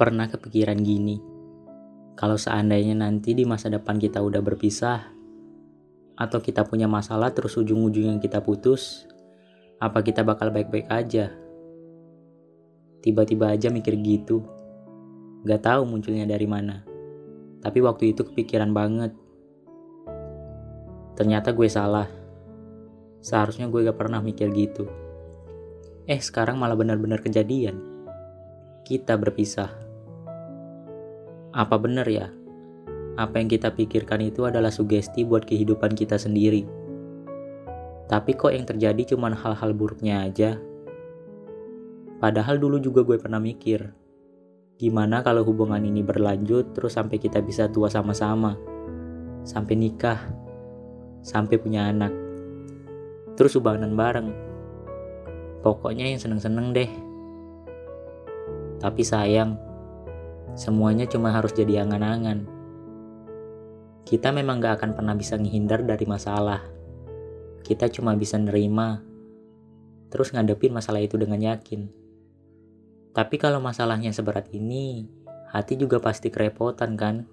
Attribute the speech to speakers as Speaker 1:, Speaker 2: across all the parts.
Speaker 1: Pernah kepikiran gini, kalau seandainya nanti di masa depan kita udah berpisah, atau kita punya masalah terus ujung-ujungnya kita putus, apa kita bakal baik-baik aja? Tiba-tiba aja mikir gitu. Gak tahu munculnya dari mana. Tapi waktu itu kepikiran banget. Ternyata gue salah. Seharusnya gue gak pernah mikir gitu. Eh sekarang malah benar-benar kejadian. Kita berpisah. Apa benar ya? Apa yang kita pikirkan itu adalah sugesti buat kehidupan kita sendiri. Tapi kok yang terjadi cuma hal-hal buruknya aja? Padahal dulu juga gue pernah mikir, gimana kalau hubungan ini berlanjut terus sampai kita bisa tua sama-sama, sampai nikah, sampai punya anak, terus ubanan bareng. Pokoknya yang seneng-seneng deh. Tapi sayang, semuanya cuma harus jadi angan-angan. Kita memang gak akan pernah bisa menghindar dari masalah. Kita cuma bisa nerima, terus ngadepin masalah itu dengan yakin. Tapi kalau masalahnya seberat ini, hati juga pasti kerepotan kan?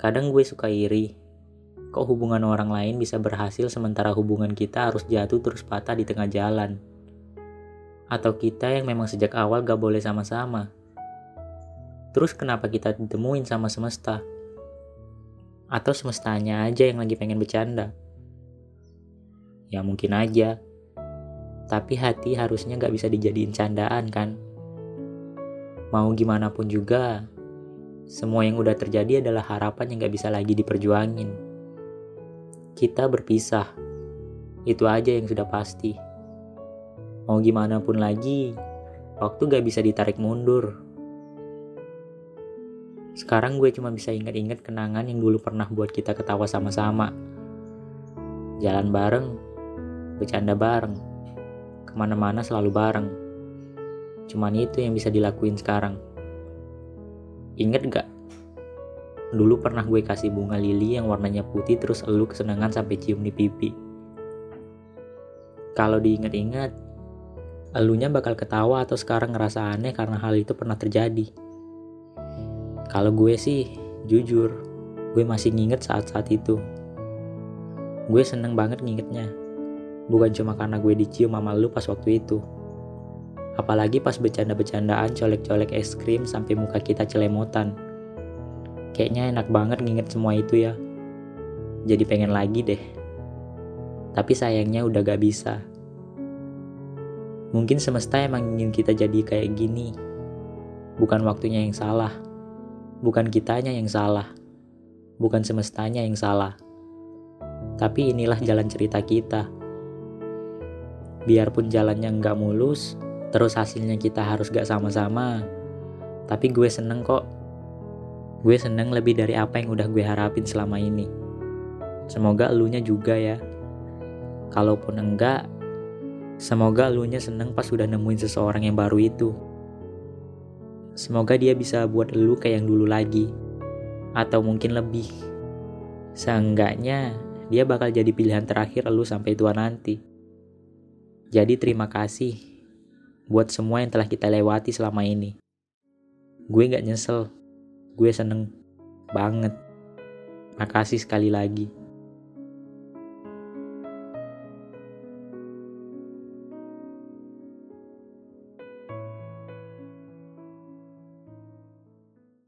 Speaker 1: Kadang gue suka iri, kok hubungan orang lain bisa berhasil sementara hubungan kita harus jatuh terus patah di tengah jalan. Atau kita yang memang sejak awal gak boleh sama-sama. Terus kenapa kita ditemuin sama semesta? Atau semestanya aja yang lagi pengen bercanda? Ya mungkin aja. Tapi hati harusnya gak bisa dijadiin candaan kan? Mau gimana pun juga, semua yang udah terjadi adalah harapan yang gak bisa lagi diperjuangin. Kita berpisah, itu aja yang sudah pasti. Mau gimana pun lagi, waktu gak bisa ditarik mundur. Sekarang gue cuma bisa ingat-ingat kenangan yang dulu pernah buat kita ketawa sama-sama. Jalan bareng, bercanda bareng ke mana-mana selalu bareng. Cuman itu yang bisa dilakuin sekarang. Ingat gak? Dulu pernah gue kasih bunga lili yang warnanya putih terus elu kesenangan sampai cium di pipi. Kalau diingat-ingat, elunya bakal ketawa atau sekarang ngerasa aneh karena hal itu pernah terjadi. Kalau gue sih, jujur, gue masih nginget saat-saat itu. Gue seneng banget ngingetnya. Bukan cuma karena gue dicium sama lu pas waktu itu. Apalagi pas bercanda-bercandaan colek-colek es krim sampai muka kita celemotan. Kayaknya enak banget nginget semua itu ya. Jadi pengen lagi deh. Tapi sayangnya udah gak bisa. Mungkin semesta emang ingin kita jadi kayak gini. Bukan waktunya yang salah. Bukan kitanya yang salah. Bukan semestanya yang salah. Tapi inilah jalan cerita kita biarpun jalannya nggak mulus, terus hasilnya kita harus gak sama-sama. Tapi gue seneng kok. Gue seneng lebih dari apa yang udah gue harapin selama ini. Semoga elunya juga ya. Kalaupun enggak, semoga elunya seneng pas udah nemuin seseorang yang baru itu. Semoga dia bisa buat elu kayak yang dulu lagi. Atau mungkin lebih. Seenggaknya, dia bakal jadi pilihan terakhir elu sampai tua nanti. Jadi terima kasih buat semua yang telah kita lewati selama ini. Gue gak nyesel, gue seneng banget. Makasih sekali lagi.